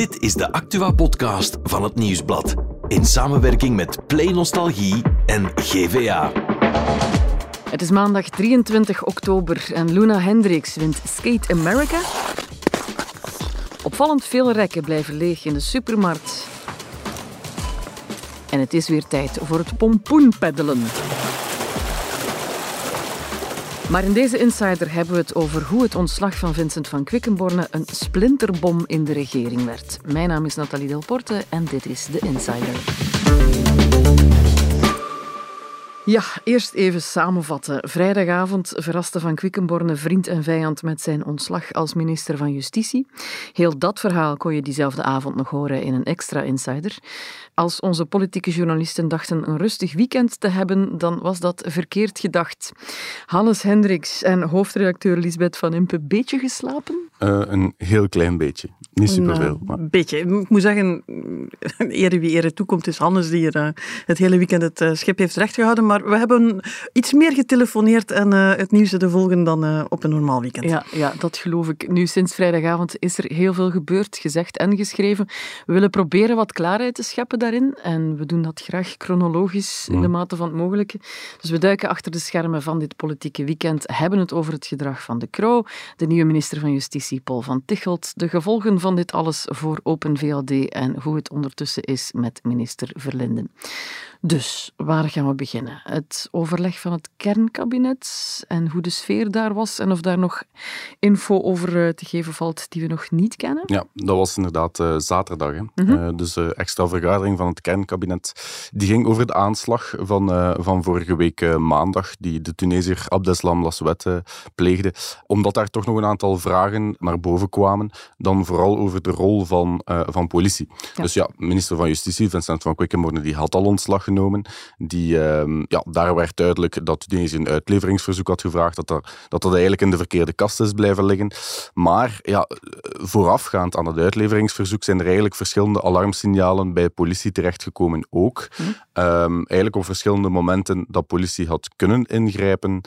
Dit is de Actua-podcast van het Nieuwsblad. In samenwerking met Play Nostalgie en GVA. Het is maandag 23 oktober en Luna Hendricks wint Skate America. Opvallend veel rekken blijven leeg in de supermarkt. En het is weer tijd voor het pompoenpeddelen. Maar in deze Insider hebben we het over hoe het ontslag van Vincent van Quickenborne een splinterbom in de regering werd. Mijn naam is Nathalie Delporte en dit is de Insider. Ja, eerst even samenvatten. Vrijdagavond verraste Van Quickenborne vriend en vijand met zijn ontslag als minister van Justitie. Heel dat verhaal kon je diezelfde avond nog horen in een extra Insider. Als onze politieke journalisten dachten een rustig weekend te hebben, dan was dat verkeerd gedacht. Hannes Hendricks en hoofdredacteur Lisbeth van Impe, beetje geslapen? Uh, een heel klein beetje. Niet superveel. Een maar... beetje. Ik moet zeggen, ere wie ere toekomt, is Hannes die er uh, het hele weekend het uh, schip heeft rechtgehouden. Maar we hebben iets meer getelefoneerd en het nieuws te volgen dan op een normaal weekend. Ja, ja, dat geloof ik. Nu, sinds vrijdagavond is er heel veel gebeurd, gezegd en geschreven. We willen proberen wat klaarheid te scheppen daarin. En we doen dat graag chronologisch in de mate van het mogelijke. Dus we duiken achter de schermen van dit politieke weekend, hebben het over het gedrag van de Kroo, de nieuwe minister van Justitie Paul van Tichelt, de gevolgen van dit alles voor Open VLD en hoe het ondertussen is met minister Verlinden. Dus waar gaan we beginnen? Het overleg van het kernkabinet en hoe de sfeer daar was en of daar nog info over eh, te geven valt die we nog niet kennen? Ja, dat was inderdaad uh, zaterdag. Hè. Mhm. Uh, dus de extra vergadering van het kernkabinet die ging over de aanslag van, van vorige week maandag die de Tunesiër Abdeslam Laswet pleegde. Omdat daar toch nog een aantal vragen naar boven kwamen, dan vooral over de rol van, van politie. Dus ja, minister van Justitie, Vincent van Quickenborne, die had al ontslag genomen. Die, uh, ja, daar werd duidelijk dat Tunesië een uitleveringsverzoek had gevraagd, dat dat, dat dat eigenlijk in de verkeerde kast is blijven liggen. Maar ja, voorafgaand aan het uitleveringsverzoek zijn er eigenlijk verschillende alarmsignalen bij politie terechtgekomen ook. Hm. Um, eigenlijk op verschillende momenten dat politie had kunnen ingrijpen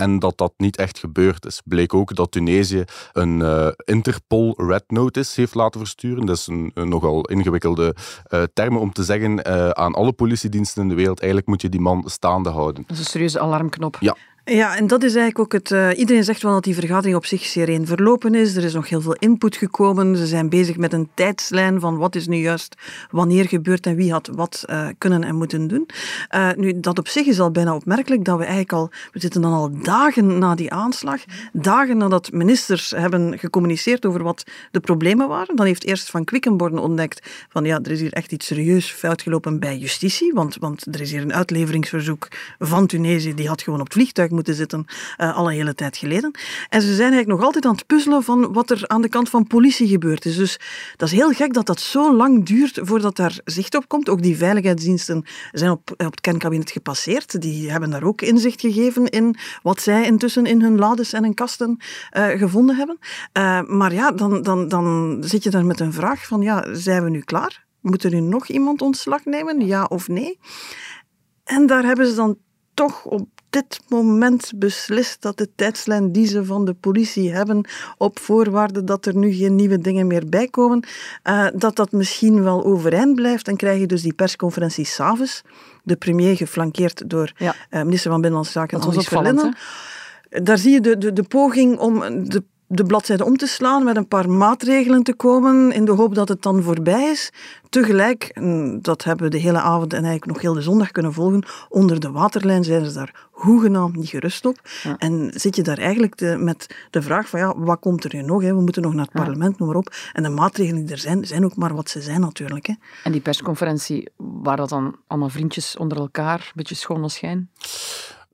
en dat dat niet echt gebeurd is. Bleek ook dat Tunesië een uh, Interpol Red Notice heeft laten versturen. Dat is een, nogal ingewikkelde uh, term om te zeggen uh, aan alle politiediensten in de wereld. Eigenlijk moet je die man staande houden. Dat is een serieuze alarmknop. Ja, ja, en dat is eigenlijk ook het. Uh, iedereen zegt wel dat die vergadering op zich sereen verlopen is. Er is nog heel veel input gekomen. Ze zijn bezig met een tijdslijn van wat is nu juist wanneer gebeurt en wie had wat uh, kunnen en moeten doen. Uh, nu, dat op zich is al bijna opmerkelijk dat we eigenlijk al. We zitten dan al dagen na die aanslag. Dagen nadat ministers hebben gecommuniceerd over wat de problemen waren. Dan heeft eerst Van Quickenborne ontdekt van ja, er is hier echt iets serieus fout gelopen bij justitie. Want, want er is hier een uitleveringsverzoek van Tunesië. Die had gewoon op het vliegtuig moeten zitten, uh, al een hele tijd geleden. En ze zijn eigenlijk nog altijd aan het puzzelen van wat er aan de kant van politie gebeurd is. Dus dat is heel gek dat dat zo lang duurt voordat daar zicht op komt. Ook die veiligheidsdiensten zijn op, op het kernkabinet gepasseerd. Die hebben daar ook inzicht gegeven in wat zij intussen in hun lades en hun kasten uh, gevonden hebben. Uh, maar ja, dan, dan, dan zit je daar met een vraag van, ja, zijn we nu klaar? Moet er nu nog iemand ontslag nemen, ja of nee? En daar hebben ze dan toch op dit moment beslist dat de tijdslijn die ze van de politie hebben, op voorwaarde dat er nu geen nieuwe dingen meer bijkomen, uh, dat dat misschien wel overeind blijft. En krijg je dus die persconferentie s'avonds. De premier geflankeerd door ja. uh, minister van Binnenlandse Zaken, Andries Verlinden. Daar zie je de, de, de poging om de de bladzijde om te slaan, met een paar maatregelen te komen, in de hoop dat het dan voorbij is. Tegelijk, dat hebben we de hele avond en eigenlijk nog heel de zondag kunnen volgen, onder de waterlijn zijn ze daar hoegenaamd niet gerust op. En zit je daar eigenlijk de, met de vraag van, ja, wat komt er nu nog? Hè? We moeten nog naar het parlement, noem maar op. En de maatregelen die er zijn, zijn ook maar wat ze zijn natuurlijk. Hè? En die persconferentie, waren dat dan allemaal vriendjes onder elkaar, een beetje schone schijn?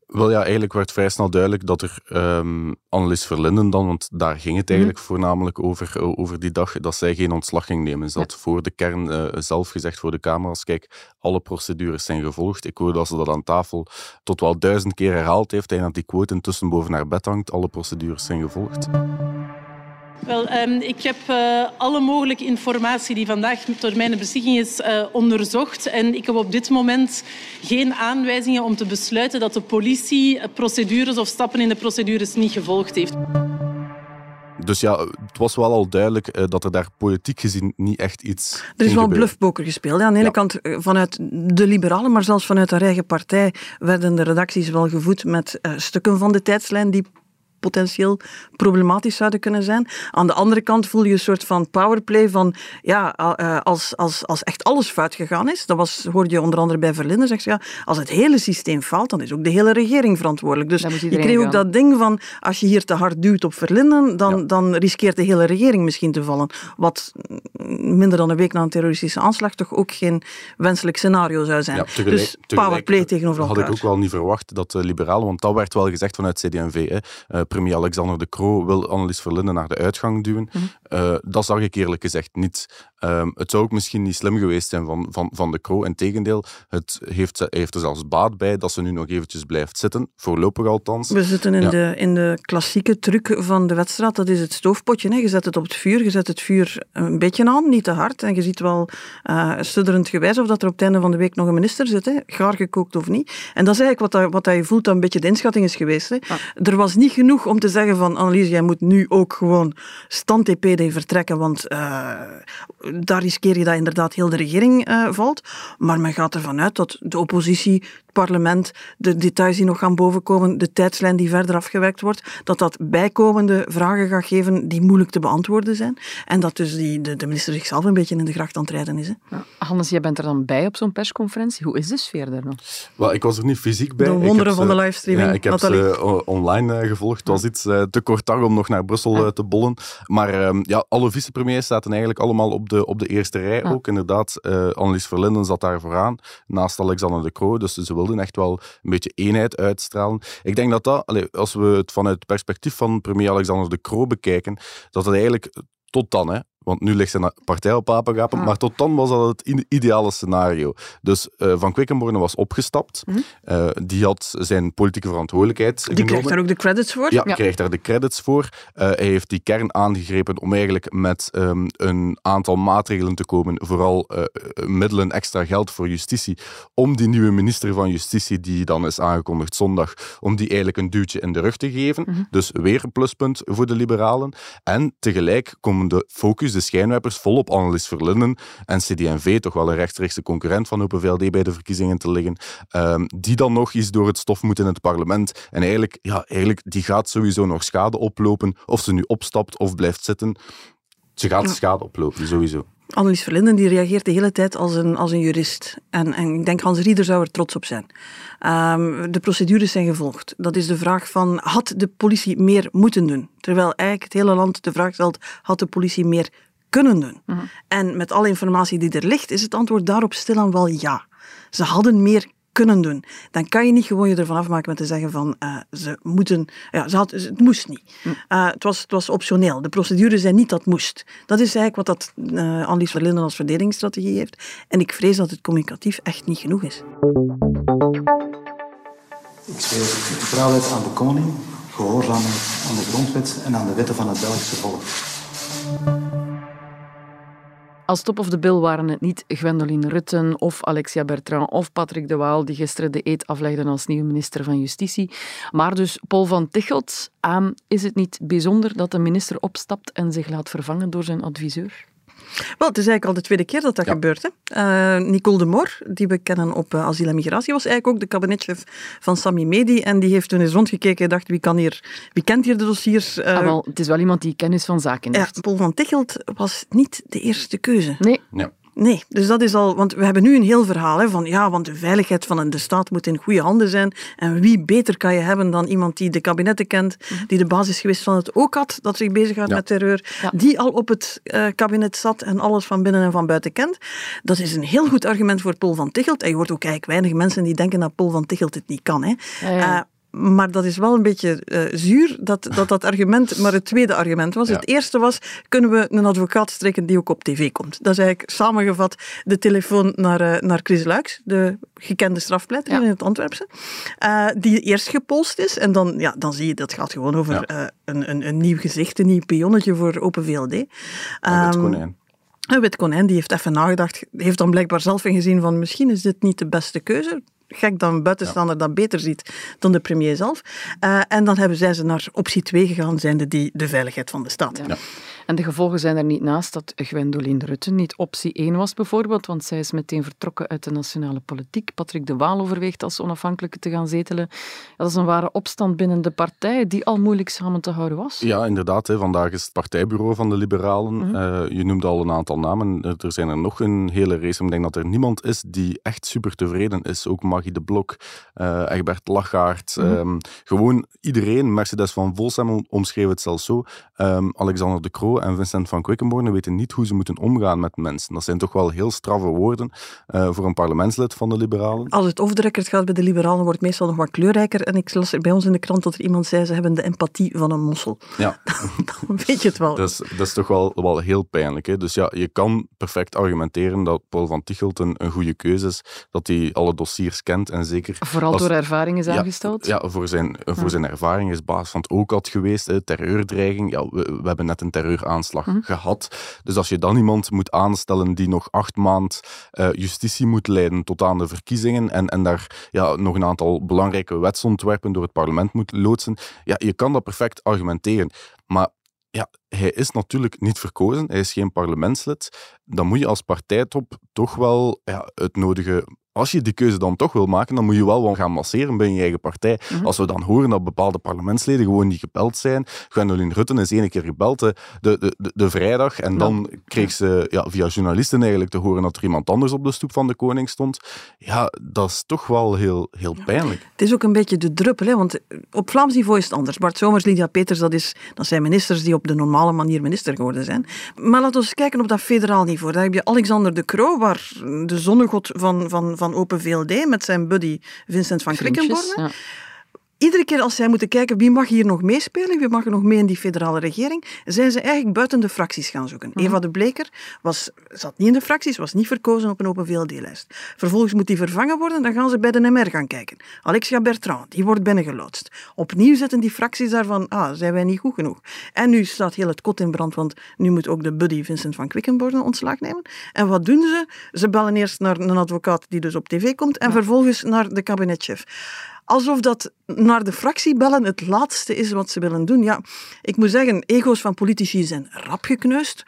Wel ja, eigenlijk werd vrij snel duidelijk dat er um, Annelies Verlinden dan, want daar ging het eigenlijk mhm. voornamelijk over, eh, over die dag, dat zij geen ontslag ging nemen. Ze had voor de kern uh, zelf gezegd voor de camera's, kijk, alle procedures zijn gevolgd. Ik hoorde dat ze dat aan tafel tot wel duizend keer herhaald heeft en dat die quote intussen boven haar bed hangt. Alle procedures zijn gevolgd. Wel, um, ik heb uh, alle mogelijke informatie die vandaag door mijn beschikking is uh, onderzocht. En ik heb op dit moment geen aanwijzingen om te besluiten dat de politie procedures of stappen in de procedures niet gevolgd heeft. dus ja, het was wel al duidelijk uh, dat er daar politiek gezien niet echt iets. Er is wel bluffpoker gespeeld. Ja. Aan de ene kant vanuit de liberalen, maar zelfs vanuit haar eigen partij werden de redacties wel gevoed met uh, stukken van de tijdslijn die potentieel problematisch zouden kunnen zijn. Aan de andere kant voel je een soort van powerplay van, ja, eh, als, als, als echt alles fout gegaan is, dat was, hoorde je onder andere bij Verlinden, zegt ze, ja, als het hele systeem faalt, dan is ook de hele regering verantwoordelijk. Dus je kreeg ook dat ding van, als je hier te hard duwt op Verlinden, dan, dan riskeert de hele regering misschien te vallen. Wat minder dan een week na een terroristische aanslag toch ook geen wenselijk scenario zou zijn. Ja, dus powerplay tegenover elkaar. Had ik ook wel niet verwacht dat de liberalen, want dat werd wel gezegd vanuit CD&V, hè, premier Alexander de Croo wil Annelies Verlinden naar de uitgang duwen. Mhm. Eh, dat zag ik eerlijk gezegd niet. Um, het zou ook misschien niet slim geweest zijn van, van, van de Croo. Integendeel, het heeft, heeft er zelfs baat bij dat ze nu nog eventjes blijft zitten, voorlopig althans. We zitten in, de, in de klassieke truc van de wedstrijd, dat is het stoofpotje. Hè. Je zet het op het vuur, je zet het vuur een beetje aan, niet te hard. En je ziet wel uh, studderend gewijs of dat er op het einde van de week nog een minister zit, hè. gaar gekookt of niet. En dat is eigenlijk wat, dat, wat dat je voelt dat een beetje de inschatting is geweest. Hè. Er was niet genoeg om te zeggen van Annelies, jij moet nu ook gewoon stand-TPD vertrekken, want uh, daar riskeer je dat inderdaad heel de regering uh, valt. Maar men gaat ervan uit dat de oppositie parlement, de details die nog gaan bovenkomen, de tijdslijn die verder afgewerkt wordt, dat dat bijkomende vragen gaat geven die moeilijk te beantwoorden zijn. En dat dus die, de, de minister zichzelf een beetje in de gracht aan het rijden is. Hè. Ja, Hannes, jij bent er dan bij op zo'n persconferentie. Hoe is de sfeer daar nog? Wel, ik was er niet fysiek bij. De wonderen van de livestreaming. Ja, ik heb ze online uh, gevolgd. Het was iets uh, te kort dag om nog naar Brussel uh, te bollen. Maar um, ja, alle vicepremiers zaten eigenlijk allemaal op de, op de eerste rij ook. Inderdaad, Annelies Verlinden zat daar vooraan, naast Alexander de Croo. Dus ze wilden echt wel een beetje eenheid uitstralen. Ik denk dat dat, als we het vanuit het perspectief van premier Alexander de Croo bekijken, dat het eigenlijk tot dan, hè, want nu ligt zijn partij op apengapen. Maar tot dan was dat het ideale scenario. Dus uh, Van Quickenborne was opgestapt. Mm uh, die had zijn politieke verantwoordelijkheid Die genomen. krijgt daar ook de credits voor? Ja, ja. krijgt daar de credits voor. Uh, hij heeft die kern aangegrepen om eigenlijk met um, een aantal maatregelen te komen. Vooral middelen, extra geld voor justitie. Om die nieuwe minister van Justitie, die dan is aangekondigd zondag, om die eigenlijk een duwtje in de rug te geven. Mm -hmm. Dus weer een pluspunt voor de liberalen. En tegelijk komen de focus de schijnwerpers volop Annelies Verlinden en CD&V, toch wel een rechtstreekse concurrent van Open VLD bij de verkiezingen te liggen, um, die dan nog eens door het stof moeten in het parlement. En eigenlijk, ja, eigenlijk, die gaat sowieso nog schade oplopen, of ze nu opstapt of blijft zitten. Ze gaat schade oplopen, sowieso. Annelies Verlinden die reageert de hele tijd als een, als een jurist. En, en ik denk Hans Rieder zou er trots op zijn. Um, de procedures zijn gevolgd. Dat is de vraag van, had de politie meer moeten doen? Terwijl eigenlijk het hele land de vraag stelt, had de politie meer kunnen doen. Mhm. En met alle informatie die er ligt, is het antwoord daarop stilaan wel ja. Ze hadden meer kunnen doen. Dan kan je niet gewoon je ervan afmaken met te zeggen van uh, ze moeten, ja, ze had, het moest niet. Uh, het, was, het was optioneel. De procedure zei niet dat het moest. Dat is eigenlijk wat dat uh, Annelies Verlinden als verdedigingsstrategie heeft. En ik vrees dat het communicatief echt niet genoeg is. Ik zweer trouwens aan de koning, gehoorzaamheid aan de grondwet en aan de wetten van het Belgische volk. Als top of the bill waren het niet Gwendoline Rutten of Alexia Bertrand of Patrick de Waal die gisteren de eet aflegden als nieuwe minister van Justitie, maar dus Paul van Tichelt. Aan is het niet bijzonder dat de minister opstapt en zich laat vervangen door zijn adviseur? Wel, het is eigenlijk al de tweede keer dat dat gebeurt. Hè. Uh, Nicole de Moor, die we kennen op uh, asiel en migratie, was eigenlijk ook de kabinetchef van Sami Medi. En die heeft toen eens rondgekeken en dacht, wie, kan hier, wie kent hier de dossiers? Uh, ah, wel, het is wel iemand die kennis van zaken heeft. Ja, Paul van Tichelt was niet de eerste keuze. Nee. Ja. Nee, dus dat is al, want we hebben nu een heel verhaal hè, van ja, want de veiligheid van de staat moet in goede handen zijn. En wie beter kan je hebben dan iemand die de kabinetten kent, mhm. die de basis geweest van het ook had, dat zich bezighoudt ja. met terreur, die al op het uh, kabinet zat en alles van binnen en van buiten kent. Dat is een heel goed argument voor Paul van Tichelt. En je hoort ook eigenlijk weinig mensen die denken dat Paul van Tichelt het niet kan. Hè. Ja, uh, maar dat is wel een beetje uh, zuur dat, dat dat argument maar het tweede argument was. Het eerste was, kunnen we een advocaat strekken die ook op tv komt? Dat is eigenlijk samengevat de telefoon naar, uh, naar Chris Luiks, de gekende strafpleiter ja. in het Antwerpse, uh, die eerst gepolst is. En dan, ja, dan zie je, dat gaat gewoon over ja. een, een, een nieuw gezicht, een nieuw pionnetje voor Open VLD. Um, konijn. Wit Konijn die heeft even nagedacht, heeft dan blijkbaar zelf ingezien van misschien is dit niet de beste keuze. Gek dat een buitenstaander dat beter ziet dan de premier zelf. Uh, en dan hebben zij ze naar optie 2 gegaan, zijnde die de veiligheid van de staat. Ja. En de gevolgen zijn er niet naast dat Gwendoline Rutte niet optie 1 was bijvoorbeeld, want zij is meteen vertrokken uit de nationale politiek. Patrick de Waal overweegt als onafhankelijke te gaan zetelen. Dat is een ware opstand binnen de partij die al moeilijk samen te houden was. Ja, inderdaad. Hè. Vandaag is het partijbureau van de Liberalen. Mm je noemde al een aantal namen. Er zijn er nog een hele race. Ik denk dat er niemand is die echt super tevreden is. Ook Maggie de Blok, uh, Egbert Lachaert. Mm -hmm. um, gewoon iedereen. Mercedes van Volsem omschreef het zelfs zo. Um, Alexander de Croo en Vincent van Quickenborne weten niet hoe ze moeten omgaan met mensen. Dat zijn toch wel heel straffe woorden uh, voor een parlementslid van de Liberalen. Als het record gaat bij de Liberalen, wordt het meestal nog wat kleurrijker. En ik las bij ons in de krant dat er iemand zei, ze hebben de empathie van een mossel. Ja. Dan weet je het wel. Dat is, dat is toch wel, wel heel pijnlijk. Hè? Dus ja, je kan perfect argumenteren dat Paul van Tichelt een, een goede keuze is, dat hij alle dossiers kent en zeker... Vooral als, door ervaring is aangesteld. Ja, voor zijn, voor ja. zijn ervaring is baas van het ook had geweest. Hè? Terreurdreiging. Ja, we, we hebben net een terreuraanslag mm. gehad. Dus als je dan iemand moet aanstellen die nog acht maand uh, justitie moet leiden tot aan de verkiezingen en, en daar ja, nog een aantal belangrijke wetsontwerpen door het parlement moet loodsen, ja, je kan dat perfect argumenteren. Maar ja, hij is natuurlijk niet verkozen, hij is geen parlementslid. Dan moet je als partijtop toch wel ja, het nodige als je die keuze dan toch wil maken, dan moet je wel wel gaan masseren bij je eigen partij. Mm -hmm. Als we dan horen dat bepaalde parlementsleden gewoon niet gebeld zijn. Gwendoline Rutten is één keer gebeld de, de, de, de vrijdag en dan kreeg ze ja, via journalisten eigenlijk te horen dat er iemand anders op de stoep van de koning stond. Ja, dat is toch wel heel, heel pijnlijk. Ja. Het is ook een beetje de druppel, hè? want op Vlaams niveau is het anders. Bart Somers, Lydia Peters, dat, is, dat zijn ministers die op de normale manier minister geworden zijn. Maar laten we eens kijken op dat federaal niveau. Daar heb je Alexander de Croo, waar de zonnegod van, van, van Open VLD met zijn buddy Vincent van Quickenborne. Ja. Iedere keer als zij moeten kijken wie mag hier nog meespelen, wie mag er nog mee in die federale regering, zijn ze eigenlijk buiten de fracties gaan zoeken. Mm -hmm. Eva de Bleker was, zat niet in de fracties, was niet verkozen op een Open VLD-lijst. Vervolgens moet die vervangen worden, dan gaan ze bij de MR gaan kijken. Alexia Bertrand, die wordt binnengeloodst. Opnieuw zetten die fracties daarvan, ah, zijn wij niet goed genoeg. En nu staat heel het kot in brand, want nu moet ook de buddy Vincent van Quickenborne ontslag nemen. En wat doen ze? Ze bellen eerst naar een advocaat die dus op tv komt en ja. vervolgens naar de kabinetchef alsof dat naar de fractie bellen het laatste is wat ze willen doen. Ja, ik moet zeggen, ego's van politici zijn rap gekneusd.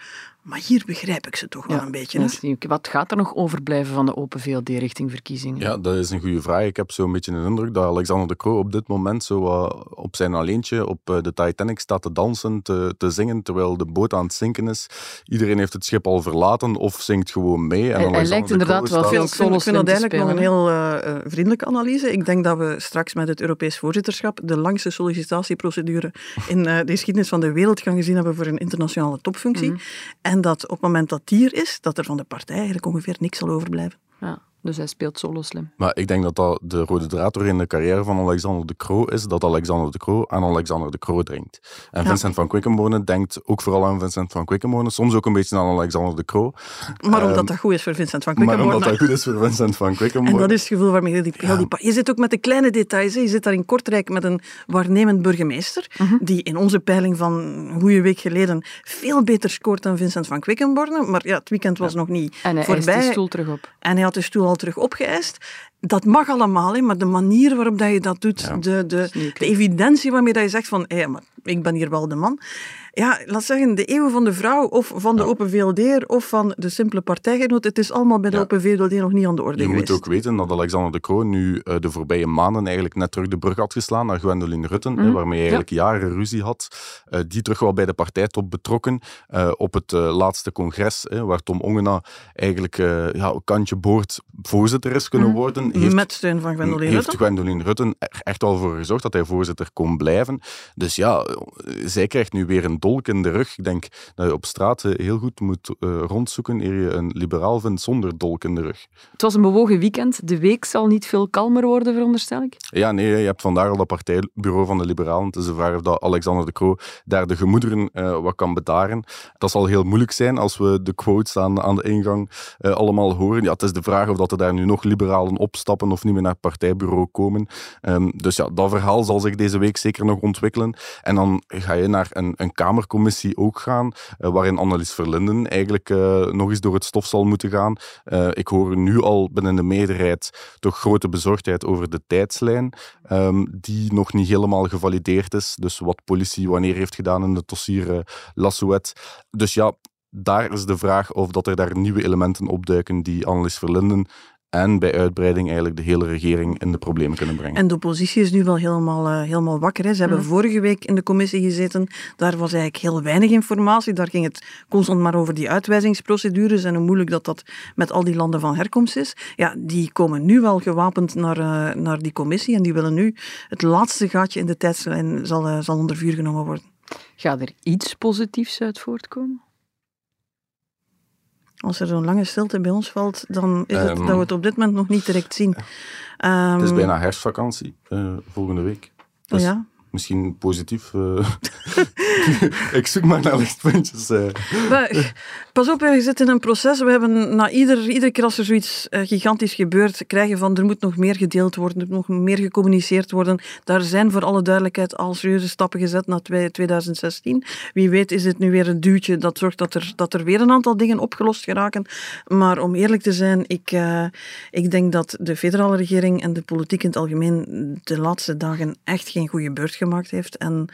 Maar hier begrijp ik ze toch wel ja, een beetje. Hè? Wat gaat er nog overblijven van de Open VLD richting verkiezingen? Ja, dat is een goede vraag. Ik heb zo'n beetje de indruk dat Alexander de Croo op dit moment zo uh, op zijn alleentje op uh, de Titanic staat te dansen, te, te, zingen, terwijl de boot aan het zinken is. Iedereen heeft het schip al verlaten of zingt gewoon mee. En hij, hij lijkt inderdaad wel veel solos Ik vind dat eigenlijk nog een heel uh, vriendelijke analyse. Ik denk dat we straks met het Europees voorzitterschap de langste sollicitatieprocedure in de geschiedenis van de wereld gaan gezien hebben voor een internationale topfunctie. Mm -hmm. En dat op het moment dat die er is, dat er van de partij eigenlijk ongeveer niks zal overblijven. Ja. Dus hij speelt solo slim. Maar ik denk dat dat de rode draad in de carrière van Alexander de Croo is, dat Alexander de Croo aan Alexander de Croo drinkt. En ja. Vincent van Quickenborne denkt ook vooral aan Vincent van Quickenborne, soms ook een beetje aan Alexander de Croo. Maar omdat um, dat goed is voor Vincent van Quickenborne. Maar omdat dat goed is voor Vincent van Quickenborne. En dat is het gevoel waarmee heel die, heel die... Je zit ook met de kleine details. Hè. Je zit daar in Kortrijk met een waarnemend burgemeester, uh -huh. die in onze peiling van een goede week geleden veel beter scoort dan Vincent van Quickenborne. Maar ja, het weekend was ja. nog niet en hij voorbij. de stoel terug op. En hij had de stoel al terug opgeëist. Dat mag allemaal, hè, maar de manier waarop dat je dat doet, ja. de, de, de, evidentie waarmee dat je zegt van, hey, maar ik ben hier wel de man. Ja, laat zeggen, de eeuw van de vrouw of van de ja. Open VLD of van de simpele partijgenoot, het is allemaal bij de ja. Open VLD nog niet aan de orde Je geweest. moet ook weten dat Alexander de Croo nu uh, de voorbije maanden eigenlijk net terug de brug had geslaan naar Gwendoline Rutten, mm. hè, waarmee hij eigenlijk ja. jaren ruzie had. Uh, die terug wel bij de partijtop betrokken uh, op het laatste congres, hè, waar Tom Ongena eigenlijk ja, kantje boord voorzitter is kunnen mm. worden. Heeft, Met steun van Gwendoline Rutten. Heeft Gwendoline Rutten er echt wel voor gezorgd dat hij voorzitter kon blijven. Dus ja, zij krijgt nu weer een dolk in de rug. Ik denk dat je op straat heel goed moet uh, rondzoeken eer je een liberaal vindt zonder dolk in de rug. Het was een bewogen weekend. De week zal niet veel kalmer worden, veronderstel ik? Ja, nee, je hebt vandaag al dat partijbureau van de liberalen. Het is de vraag of dat Alexander de Croo daar de gemoederen uh, wat kan bedaren. Dat zal heel moeilijk zijn als we de quotes aan, aan de ingang uh, allemaal horen. Ja, het is de vraag of dat er daar nu nog liberalen opstappen of niet meer naar het partijbureau komen. Um, dus ja, dat verhaal zal zich deze week zeker nog ontwikkelen. En dan ga je naar een, een kamer Kamercommissie ook gaan, waarin Annelies Verlinden eigenlijk nog eens door het stof zal moeten gaan. ik hoor nu al binnen de meerderheid toch grote bezorgdheid over de tijdslijn, ehm, die nog niet helemaal gevalideerd is. Dus wat politie wanneer heeft gedaan in het dossier Lassouet. Dus ja, daar is de vraag of dat er daar nieuwe elementen opduiken die Annelies Verlinden en bij uitbreiding eigenlijk de hele regering in de problemen kunnen brengen. En de oppositie is nu wel helemaal, uh, helemaal wakker. Hè. Ze hebben mhm. vorige week in de commissie gezeten. Daar was eigenlijk heel weinig informatie. Daar ging het constant maar over die uitwijzingsprocedures en hoe moeilijk dat, dat met al die landen van herkomst is. Ja, die komen nu wel gewapend naar, uh, naar die commissie en die willen nu het laatste gaatje in de tijdslijn zal, uh, zal onder vuur genomen worden. Gaat er iets positiefs uit voortkomen? Als er zo'n lange stilte bij ons valt, dan is het um, dat we het op dit moment nog niet direct zien. Um, het is ehm, bijna herfstvakantie uh, volgende week. Dus ja misschien positief. Uh, ik zoek maar naar lichtpuntjes. Uh. pas op, je zit in een proces. We hebben na ieder, iedere keer als er zoiets uh, gigantisch gebeurt, krijgen van er moet nog meer gedeeld worden, er moet nog meer gecommuniceerd worden. Daar zijn voor alle duidelijkheid al serieuze stappen gezet na 2016. Wie weet is dit nu weer een duwtje dat zorgt dat er, dat er weer een aantal dingen opgelost geraken. Maar om eerlijk te zijn, ik, ik denk dat de federale regering en de politiek in het algemeen de laatste dagen echt geen goede beurt gemaakt heeft. En,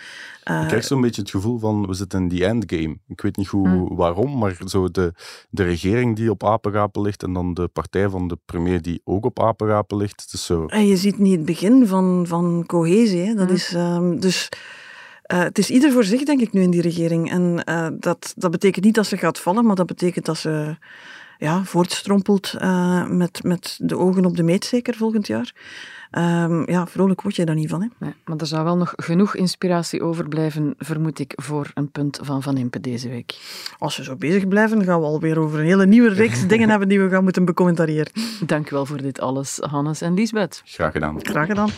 uh, ik krijg zo'n beetje het gevoel van, we zitten in die endgame. Ik weet niet hoe, hmm. waarom, maar zo de, de regering die op apengapen ligt en dan de partij van de premier die ook op apengapen ligt. Is zo... En je ziet niet het begin van, van cohesie. Hè. Dat hmm. is, um, dus... Uh, het is ieder voor zich, denk ik, nu in die regering. En uh, dat, dat betekent niet dat ze gaat vallen, maar dat betekent dat ze ja, voortstrompelt uh, met, met de ogen op de meet, zeker volgend jaar. Um, ja, vrolijk word je daar niet van. Hè? Nee, maar er zou wel nog genoeg inspiratie overblijven, vermoed ik, voor een punt van Van Impe deze week. Als we zo bezig blijven, gaan we alweer over een hele nieuwe reeks dingen hebben die we gaan moeten becommentariëren. Dank u wel voor dit alles, Hannes en Liesbeth. Graag gedaan. Graag gedaan.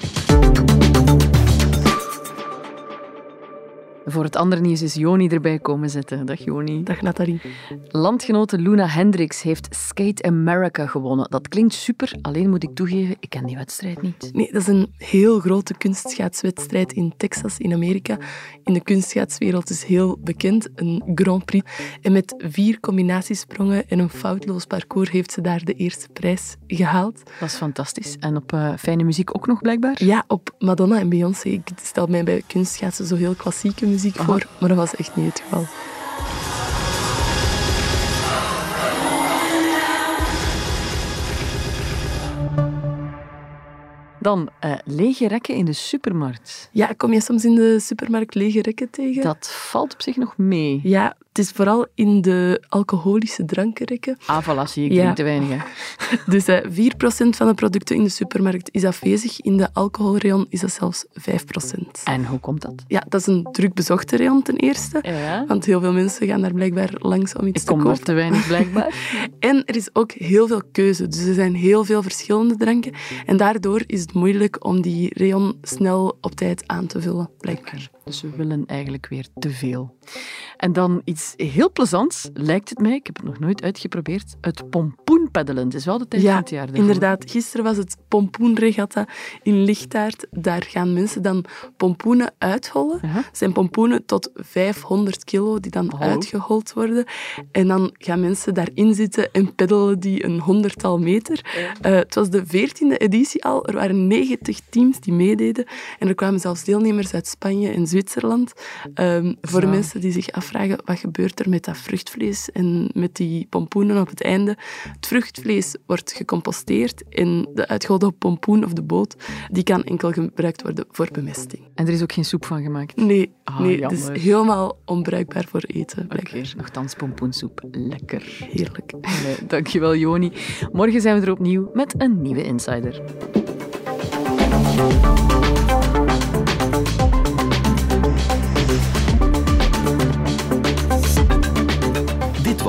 Voor het andere nieuws is Joni erbij komen zitten. Dag Joni. Dag Nathalie. Landgenote Luna Hendricks heeft Skate America gewonnen. Dat klinkt super, alleen moet ik toegeven, ik ken die wedstrijd niet. Nee, dat is een heel grote kunstschaatswedstrijd in Texas, in Amerika. In de kunstschaatswereld is heel bekend, een Grand Prix. En met vier combinatiesprongen en een foutloos parcours heeft ze daar de eerste prijs gehaald. Dat is fantastisch. En op uh, fijne muziek ook nog blijkbaar? Ja, op Madonna en Beyoncé. Ik stel mij bij kunstschaatsen zo heel klassieke muziek muziek voor, maar dat was echt niet het geval. Dan uh, lege rekken in de supermarkt. Ja, kom je soms in de supermarkt lege rekken tegen? Dat valt op zich nog mee. Ja, het is vooral in de alcoholische drankenrekken. Ah, voilà, zie ik ja. te weinig. dus eh, 4% van de producten in de supermarkt is afwezig. In de alcoholrayon is dat zelfs 5%. En hoe komt dat? Ja, dat is een druk bezochte rayon ten eerste. Ja. Want heel veel mensen gaan daar blijkbaar langs om iets ik te kopen. Ik kom te weinig, blijkbaar. en er is ook heel veel keuze. Dus er zijn heel veel verschillende dranken. En daardoor is het moeilijk om die rayon snel op tijd aan te vullen, blijkbaar. Dus we willen eigenlijk weer te veel. En dan iets heel plezants, lijkt het mij, ik heb het nog nooit uitgeprobeerd, het pompoenpeddelen. Het is wel de tijd ja, van het jaar. inderdaad. Gisteren was het pompoenregatta in Lichtaard. Daar gaan mensen dan pompoenen uithollen. Uh zijn pompoenen tot 500 kilo die dan uitgehold worden. En dan gaan mensen daarin zitten en peddelen die een honderdtal meter. Uh, het was de veertiende editie al. Er waren 90 teams die meededen. En er kwamen zelfs deelnemers uit Spanje en Zwitserland. Um, voor mensen die zich afvragen, wat gebeurt er met dat vruchtvlees en met die pompoenen op het einde? Het vruchtvlees wordt gecomposteerd en de uitgeholde pompoen of de boot, die kan enkel gebruikt worden voor bemesting. En er is ook geen soep van gemaakt? Nee, ah, nee het is helemaal onbruikbaar voor eten. Oké, okay, nogthans pompoensoep. Lekker. Heerlijk. Nee, dankjewel, Joni. Morgen zijn we er opnieuw met een nieuwe Insider.